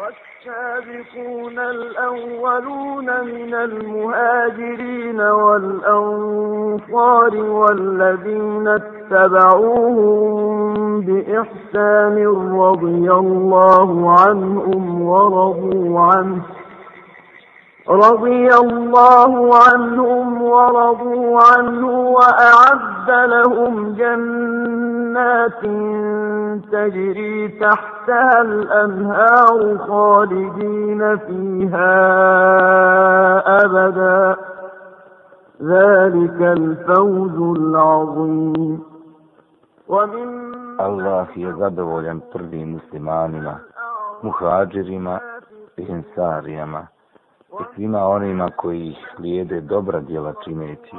والسابقون الأولون من المهاجرين والأنصار والذين اتبعوهم بإحسان رضي الله عنهم ورضوا عنه رضي الله عنهم ورضوا عنه وأعد لهم جنات جنات تجري تحتها الأنهار خالدين فيها أبدا ذلك الفوز العظيم ومن الله يزدوى ينطردي مسلمانما مخاجرما ينصارما i svima onima koji ih slijede dobra djela čineći,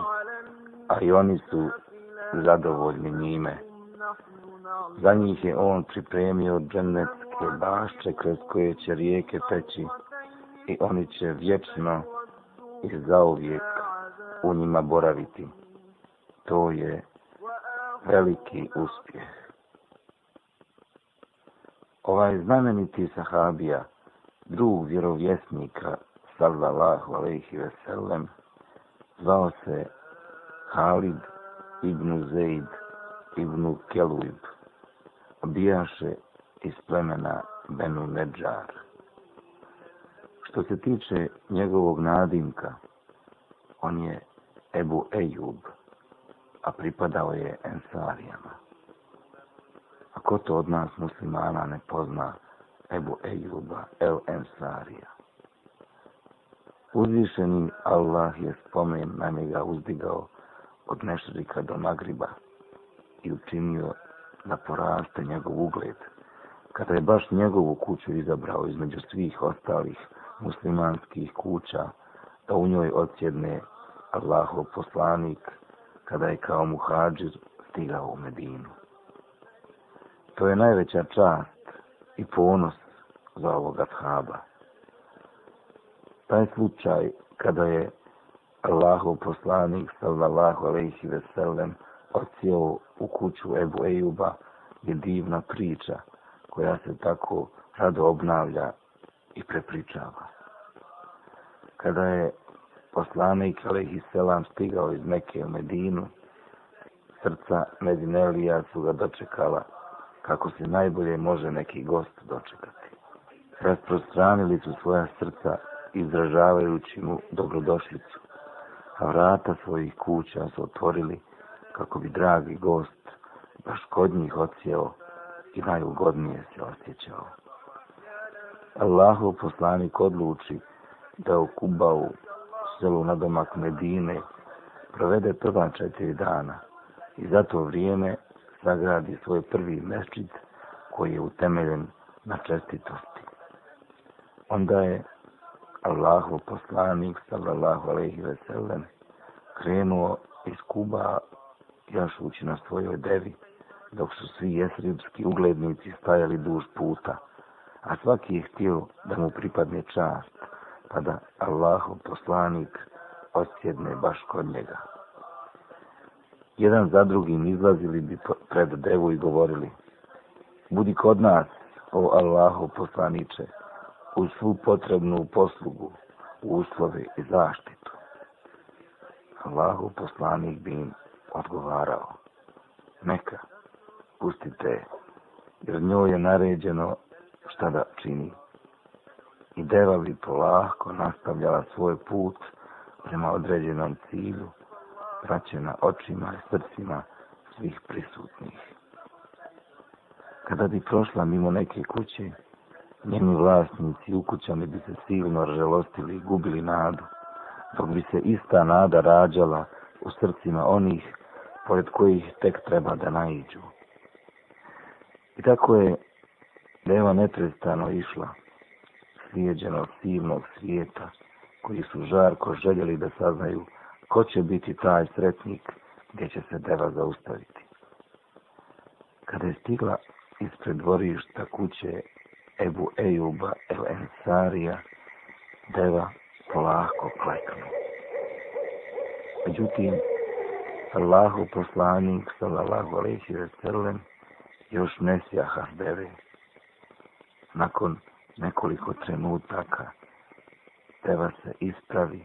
a i oni su zadovoljni njime. Za njih je on pripremio džennetske bašče kroz koje će rijeke teći i oni će vječno i zauvijek u njima boraviti. To je veliki uspjeh. Ovaj znameniti sahabija, drug vjerovjesnika, sallallahu alaihi ve sellem, zvao se Halid ibn Zaid ibn Kelub, bijaše iz plemena Benu Medžar. Što se tiče njegovog nadimka, on je Ebu Ejub, a pripadao je Ensarijama. A ko to od nas muslimana ne pozna Ebu Ejuba, El Ensarija? Uzvišeni Allah je spomen na njega uzdigao od nešrika do Magriba i učinio da poraste njegov ugled. Kada je baš njegovu kuću izabrao između svih ostalih muslimanskih kuća, da u njoj odsjedne Allahov poslanik, kada je kao muhađir stigao u Medinu. To je najveća čast i ponos za ovog ashaba. Taj slučaj kada je Allahov poslanik sallallahu alaihi ve sellem odsjeo u kuću Ebu Ejuba je divna priča koja se tako rado obnavlja i prepričava. Kada je poslanik Alehi Selam stigao iz Mekke u Medinu, srca Medinelija su ga dočekala kako se najbolje može neki gost dočekati. Rasprostranili su svoja srca izražavajući mu dobrodošlicu, a vrata svojih kuća su otvorili kako bi dragi gost baš kod njih ocijao i najugodnije se osjećao. Allahov poslanik odluči da u Kubavu, selu na domak Medine, provede prva četiri dana i za to vrijeme sagradi svoj prvi mešćid koji je utemeljen na čestitosti. Onda je Allahov poslanik, sallallahu alaihi ve sellem, krenuo iz Kuba jašući na svojoj devi, dok su svi jesribski uglednici stajali duž puta, a svaki je htio da mu pripadne čast, pa da Allahov poslanik osjedne baš kod njega. Jedan za drugim izlazili bi pred devu i govorili, budi kod nas, o Allahov poslaniče, u svu potrebnu poslugu, uslove i zaštitu. Allahov poslanik bi im odgovarao. Neka, pustite je, jer njoj je naređeno šta da čini. I deva bi polako nastavljala svoj put prema određenom cilju, praćena očima i srcima svih prisutnih. Kada bi prošla mimo neke kuće, njeni vlasnici i ukućani bi se silno žalostili i gubili nadu, dok bi se ista nada rađala u srcima onih pored kojih tek treba da naiđu. I tako je deva neprestano išla, slijedjena od sivnog svijeta, koji su žarko željeli da saznaju ko će biti taj sretnik gdje će se deva zaustaviti. Kada je stigla ispred dvorišta kuće Ebu Ejuba El Ensarija, deva polako kleknu. Međutim, Allahu poslanik sallallahu alejhi ve sellem još ne sjaha deve. Nakon nekoliko trenutaka teva se ispravi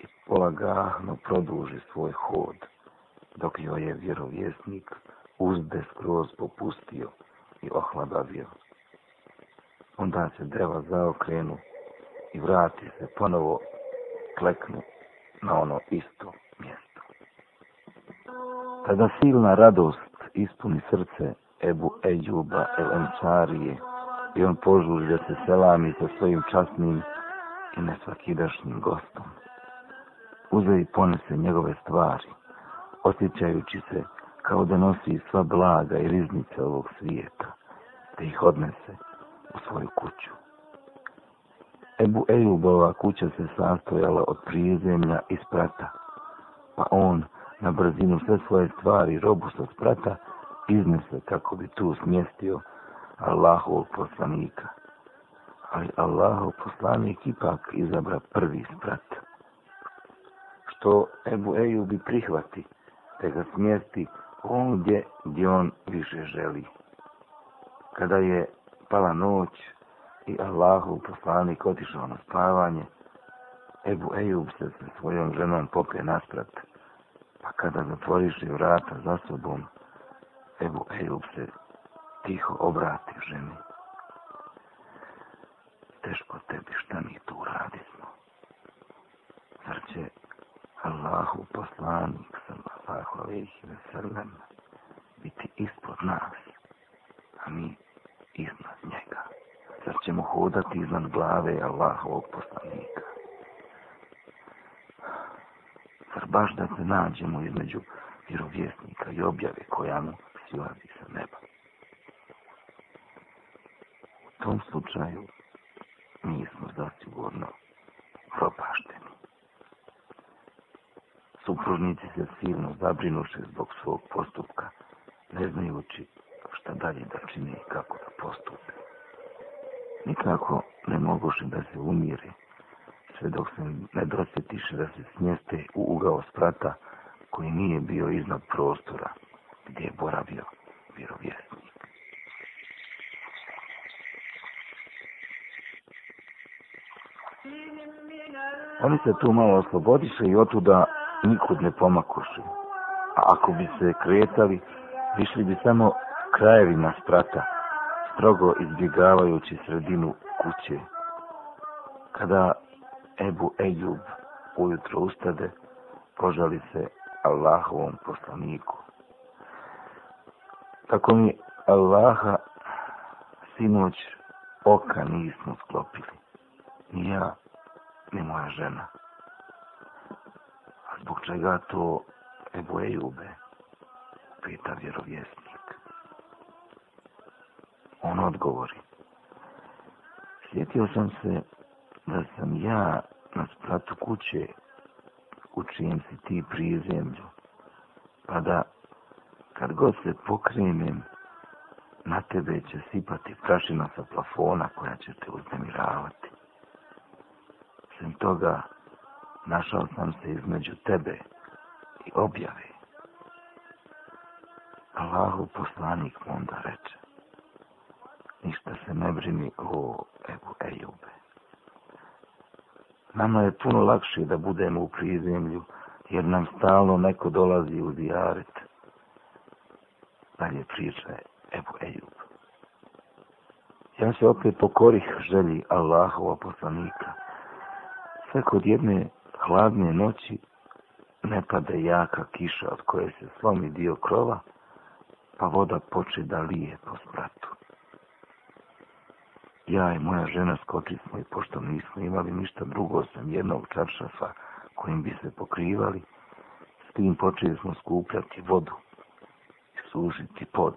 i polagahno produži svoj hod, dok joj je vjerovjesnik uzde skroz popustio i ohladavio. Onda se dreva zaokrenu i vrati se ponovo kleknu na ono isto mjesto. Kada silna radost ispuni srce Ebu Ejuba El Ansarije i on požuri da se selami sa svojim časnim i nesvakidašnjim gostom. Uze i ponese njegove stvari, osjećajući se kao da nosi sva blaga i riznice ovog svijeta, te ih odnese u svoju kuću. Ebu Ejubova kuća se sastojala od prizemlja i sprata, pa on, na brzinu sve svoje stvari, robustost prata, iznese kako bi tu smjestio Allahovog poslanika. Ali Allahov poslanik ipak izabra prvi sprat. Što Ebu Eju bi prihvati, te ga smjesti ondje gdje on više želi. Kada je pala noć i Allahov poslanik otišao na spavanje, Ebu Ejub se sa svojom ženom popije nasprat. sprat pa kada zatvoriš i vrata za sobom, Ebu Ejub se tiho obrati ženi. Teško tebi šta mi tu radi smo. Zar će Allahu poslanik sam Allahu alaihi ve sallam biti ispod nas, a mi iznad njega. Zar ćemo hodati iznad glave Allahovog poslanika? zar baš da se nađemo između vjerovjesnika i objave koja mu silazi sa neba. U tom slučaju nismo zasigurno propašteni. Supružnici se silno zabrinuše zbog svog postupka, ne znajući šta dalje da čine i kako da postupe. Nikako ne mogoše da se umire, sve dok se ne dosjetiše da se smjeste u ugao sprata koji nije bio iznad prostora gdje je boravio vjerovjesnik. Oni se tu malo oslobodiše i otuda nikud ne pomakoše. A ako bi se kretali, višli bi samo krajevima sprata, strogo izbjegavajući sredinu kuće. Kada Ebu Ejub ujutro ustade, požali se Allahovom poslaniku. Tako mi Allaha sinoć oka nismo sklopili. Ni ja, ni moja žena. A zbog čega to Ebu Ejube? Pita vjerovjesnik. On odgovori. Sjetio sam se da sam ja na spratu kuće u čijem si ti prije zemlju, pa da kad god se pokrenem, na tebe će sipati prašina sa plafona koja će te uznemiravati. Sem toga, našao sam se između tebe i objave. Allahu poslanik onda reče, ništa se ne brini o Ebu Ejube. Nama je puno lakše da budemo u prizemlju, jer nam stalno neko dolazi u dijaret. Dalje priča je Ebu Ejub. Ja se opet pokorih želji Allahova poslanika. Sve kod jedne hladne noći ne pade jaka kiša od koje se slomi dio krova, pa voda poče da lije po spratu ja i moja žena skočili smo i pošto nismo imali ništa drugo sam jednog čaršafa kojim bi se pokrivali, s tim počeli smo skupljati vodu i služiti pod,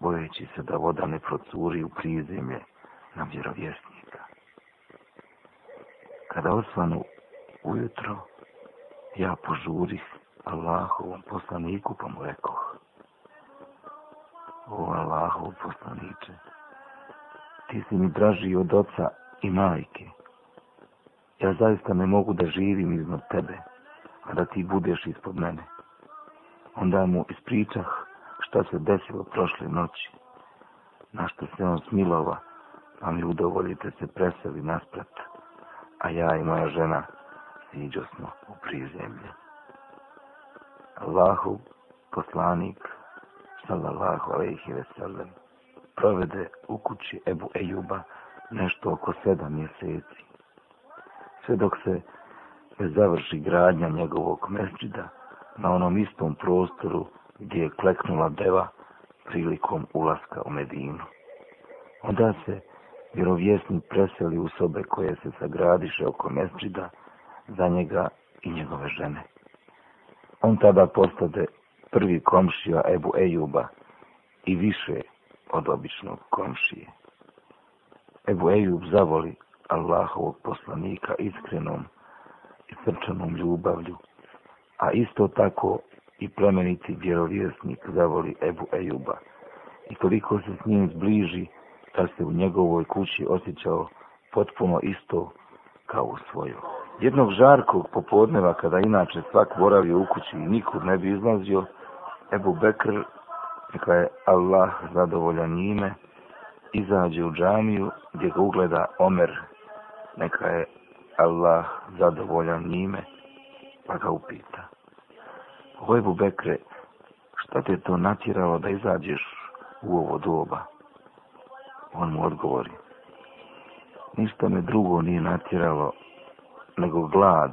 bojeći se da voda ne procuri u prizemlje na vjerovjesnika. Kada osvanu ujutro, ja požurih Allahovom poslaniku pa mu rekoh, o Allahov poslaniče, ti si mi draži od oca i majke. Ja zaista ne mogu da živim iznad tebe, a da ti budeš ispod mene. Onda mu ispričah šta se desilo prošle noći, na što se on smilova, pa mi udovoljite se preseli nasprat, a ja i moja žena siđo smo u prizemlje. Allahu, poslanik, sallallahu alaihi veselam, provede u kući Ebu Ejuba nešto oko sedam mjeseci. Sve dok se ne završi gradnja njegovog mesđida na onom istom prostoru gdje je kleknula deva prilikom ulaska u Medinu. Onda se vjerovjesnik preseli u sobe koje se sagradiše oko mesđida za njega i njegove žene. On tada postade prvi komšija Ebu Ejuba i više je od običnog komšije. Ebu Ejub zavoli Allahovog poslanika iskrenom i srčanom ljubavlju, a isto tako i plemeniti vjerovjesnik zavoli Ebu Ejuba i koliko se s njim zbliži, da se u njegovoj kući osjećao potpuno isto kao u svojoj. Jednog žarkog popodneva, kada inače svak boravio u kući i nikud ne bi izlazio, Ebu Bekr neka je Allah zadovoljan njime, izađe u džamiju gdje ga ugleda Omer, neka je Allah zadovoljan njime, pa ga upita. Hojbu Bekre, šta te to natjeralo da izađeš u ovo doba? On mu odgovori, ništa me drugo nije natjeralo nego glad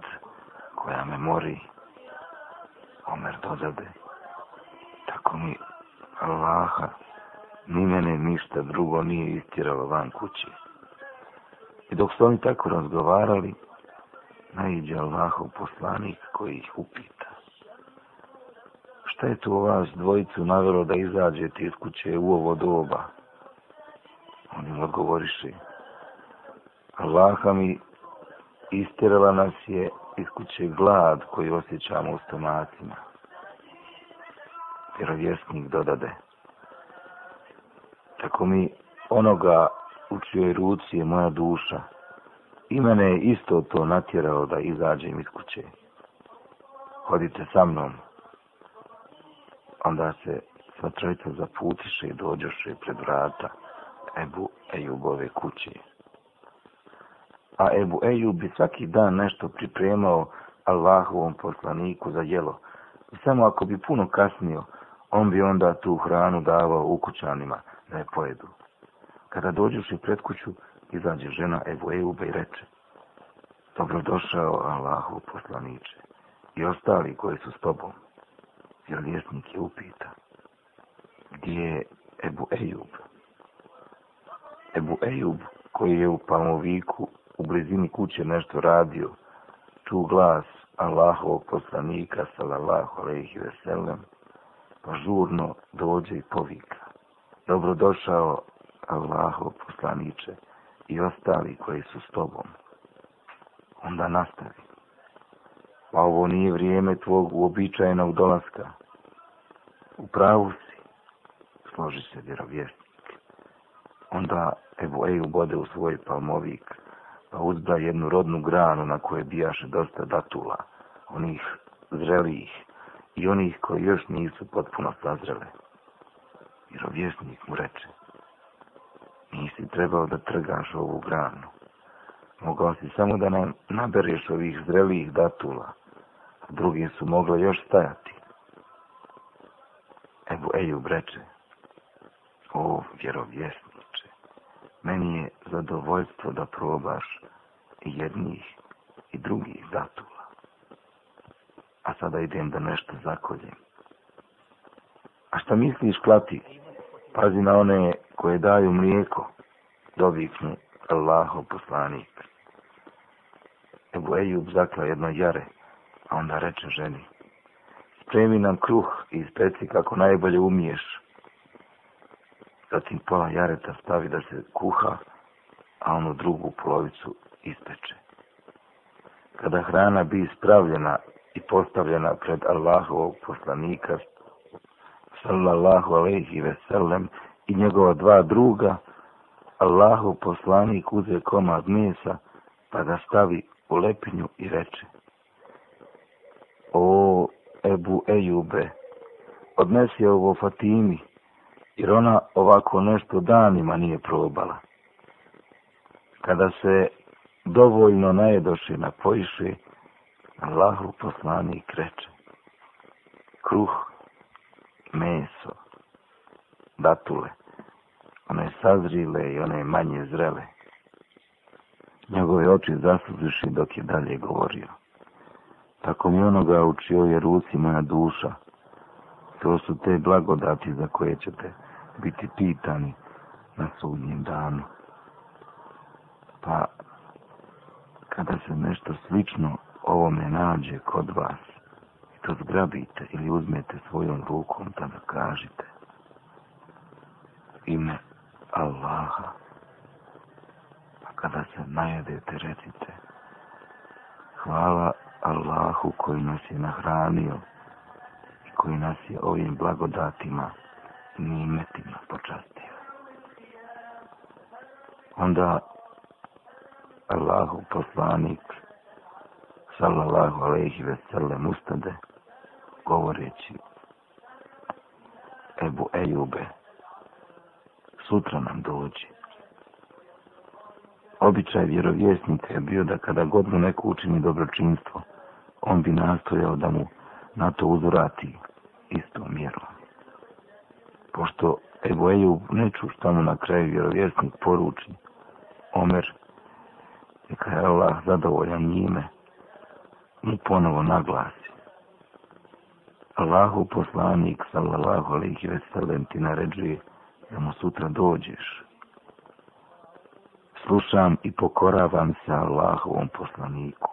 koja me mori. Omer dodade, tako mi Allaha, ni mene ništa drugo nije istiralo van kuće. I dok su oni tako razgovarali, najidje Allahov poslanik koji ih upita. Šta je tu vas dvojicu navjelo da izađete iz kuće u ovo doba? On im odgovoriše. Allaha mi istirala nas je iz kuće glad koji osjećamo u stomacima vjerovjesnik dodade. Tako mi onoga u čioj ruci je moja duša. I mene je isto to natjerao da izađem iz kuće. Hodite sa mnom. Onda se sva trojica zaputiše i dođoše pred vrata Ebu Ejubove kuće. A Ebu Ejub bi svaki dan nešto pripremao Allahovom poslaniku za jelo. I samo ako bi puno kasnio, on bi onda tu hranu davao ukućanima da je pojedu. Kada dođuš u pred kuću, izađe žena Evo Eube i reče, dobrodošao Allahu poslaniče i ostali koji su s tobom. Vjerovjesnik je upita, gdje je Ebu Ejub? Ebu Ejub, koji je u Palmoviku u blizini kuće nešto radio, tu glas Allahovog poslanika, salallahu alaihi veselam, žurno dođe i povika. Dobrodošao Allaho poslaniče i ostali koji su s tobom. Onda nastavi. Pa ovo nije vrijeme tvog uobičajenog dolaska. U pravu si, složi se vjerovjesnik. Onda Ebu Eju bode u svoj palmovik, pa uzda jednu rodnu granu na kojoj bijaše dosta datula, onih zrelijih i onih koji još nisu potpuno sazrele. Mirovjesnik mu reče, nisi trebao da trgaš ovu granu. Mogao si samo da nam nabereš ovih zrelijih datula, a drugi su mogle još stajati. Ebu Ejub reče, o vjerovjesniče, meni je zadovoljstvo da probaš i jednih i drugih datula a sada idem da nešto zakoljem. A šta misliš, klati? Pazi na one koje daju mlijeko, dobiknu Allaho poslanik. Ebu Ejub zakla jedno jare, a onda reče ženi, spremi nam kruh i ispeci kako najbolje umiješ. Zatim pola jareta stavi da se kuha, a onu drugu polovicu ispeče. Kada hrana bi ispravljena i postavljena pred Allahovog poslanika sallallahu alaihi ve sellem i njegova dva druga, Allahov poslanik uze komad mesa pa ga stavi u lepinju i reče O Ebu Ejube, odnesi ovo Fatimi, jer ona ovako nešto danima nije probala. Kada se dovoljno najedoše na pojiše, Allahu poslani kreće. Kruh, meso, datule, one sazrile i one manje zrele. Njegove oči zasuziši dok je dalje govorio. Tako mi onoga učio je Rusi moja duša. To su te blagodati za koje ćete biti pitani na sudnjem danu. Pa, kada se nešto slično ovo me nađe kod vas i to zgrabite ili uzmete svojom rukom da me kažite ime Allaha a pa kada se najedete recite hvala Allahu koji nas je nahranio i koji nas je ovim blagodatima i nimetima počastio onda Allahu poslanik sallallahu alaihi ve sellem ustade govoreći Ebu Ejube sutra nam dođi običaj vjerovjesnika je bio da kada god mu neko učini dobročinstvo on bi nastojao da mu na to uzvrati istom mjerom pošto Ebu Ejub neču šta mu na kraju vjerovjesnik poruči Omer neka je Allah zadovoljan njime mu ponovo naglasi. Allahu poslanik, sallallahu alaihi ve sellem, ti naređuje da mu sutra dođeš. Slušam i pokoravam se Allahovom poslaniku,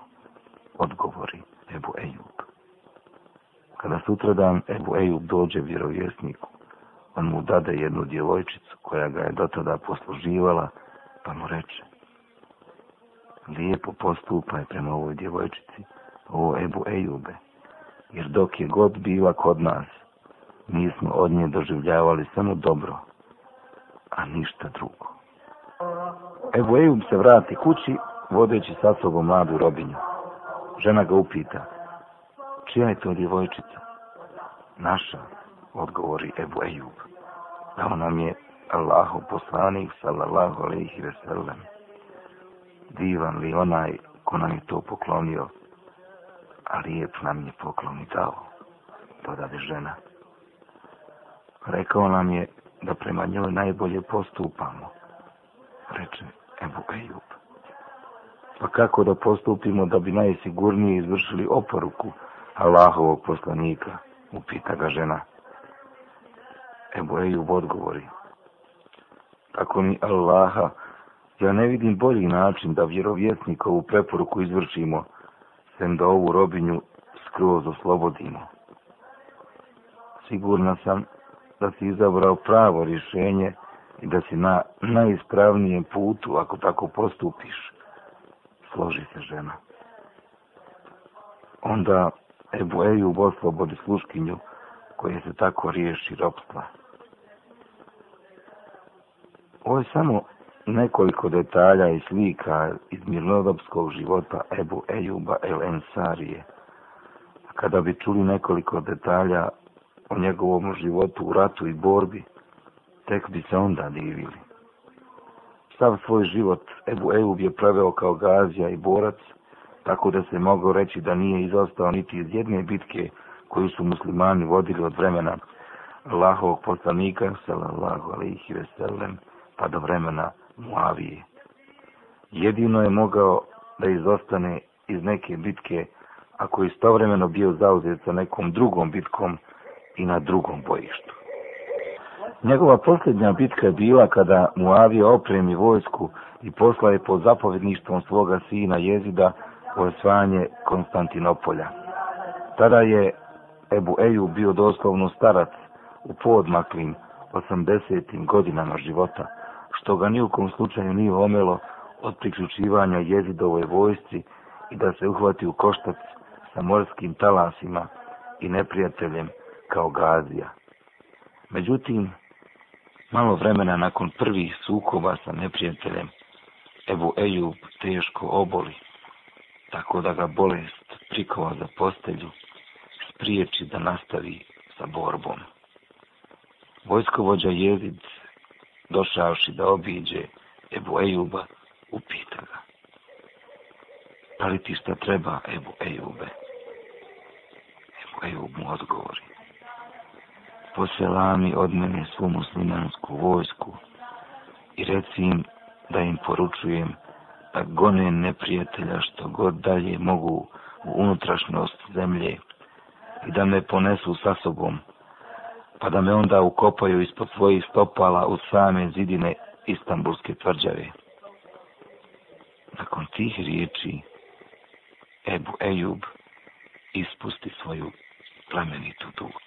odgovori Ebu Ejub. Kada sutradan Ebu Ejub dođe vjerovjesniku, on mu dade jednu djevojčicu koja ga je dotada posluživala, pa mu reče, lijepo postupaj prema ovoj djevojčici, o Ebu Ejube, jer dok je god bila kod nas, mi smo od nje doživljavali samo dobro, a ništa drugo. Ebu Ejub se vrati kući, vodeći sa sobom mladu robinju. Žena ga upita, čija je to djevojčica? Naša, odgovori Ebu Ejub. Dao nam je Allahu poslanik, sallallahu alaihi veselam. Divan li onaj ko nam je to poklonio, a lijep nam je poklon i dao, dodade žena. Rekao nam je da prema njoj najbolje postupamo, reče Ebu Ejub. Pa kako da postupimo da bi najsigurnije izvršili oporuku Allahovog poslanika, upita ga žena. Ebu Ejub odgovori. Tako mi Allaha, ja ne vidim bolji način da vjerovjesnikovu preporuku izvršimo, sem da ovu robinju skroz oslobodimo. Sigurna sam da si izabrao pravo rješenje i da si na najispravnijem putu ako tako postupiš. Složi se žena. Onda Ebu Eju oslobodi sluškinju koje se tako riješi robstva. Ovo je samo nekoliko detalja i slika iz mirnodopskog života Ebu Ejuba El Ensarije. Kada bi čuli nekoliko detalja o njegovom životu u ratu i borbi, tek bi se onda divili. Sav svoj život Ebu Ejub je preveo kao gazija i borac, tako da se mogao reći da nije izostao niti iz jedne bitke koju su muslimani vodili od vremena Allahovog poslanika, salallahu alaihi veselem, pa do vremena Muavije. Jedino je mogao da izostane iz neke bitke, ako je istovremeno bio zauzet sa nekom drugom bitkom i na drugom bojištu. Njegova posljednja bitka je bila kada Muavije opremi vojsku i posla je pod zapovjedništvom svoga sina Jezida u osvajanje Konstantinopolja. Tada je Ebu Eju bio doslovno starac u poodmaklim 80. godinama života što ga nijukom slučaju nije omelo od priključivanja jezidovoj vojsci i da se uhvati u koštac sa morskim talasima i neprijateljem kao gazija. Međutim, malo vremena nakon prvih sukoba sa neprijateljem, Ebu Ejub teško oboli, tako da ga bolest prikova za postelju, spriječi da nastavi sa borbom. Vojskovođa Jezid došavši da obiđe Ebu Ejuba, upita ga. Da li ti šta treba Ebu Ejube? Ebu Ejub mu odgovori. Poselami od mene svu muslimansku vojsku i reci im da im poručujem da gone neprijatelja što god dalje mogu u unutrašnjost zemlje i da me ponesu sa sobom pa da me onda ukopaju ispod svojih stopala u same zidine istambulske tvrđave. Nakon tih riječi, Ebu Ejub ispusti svoju plamenitu duhu.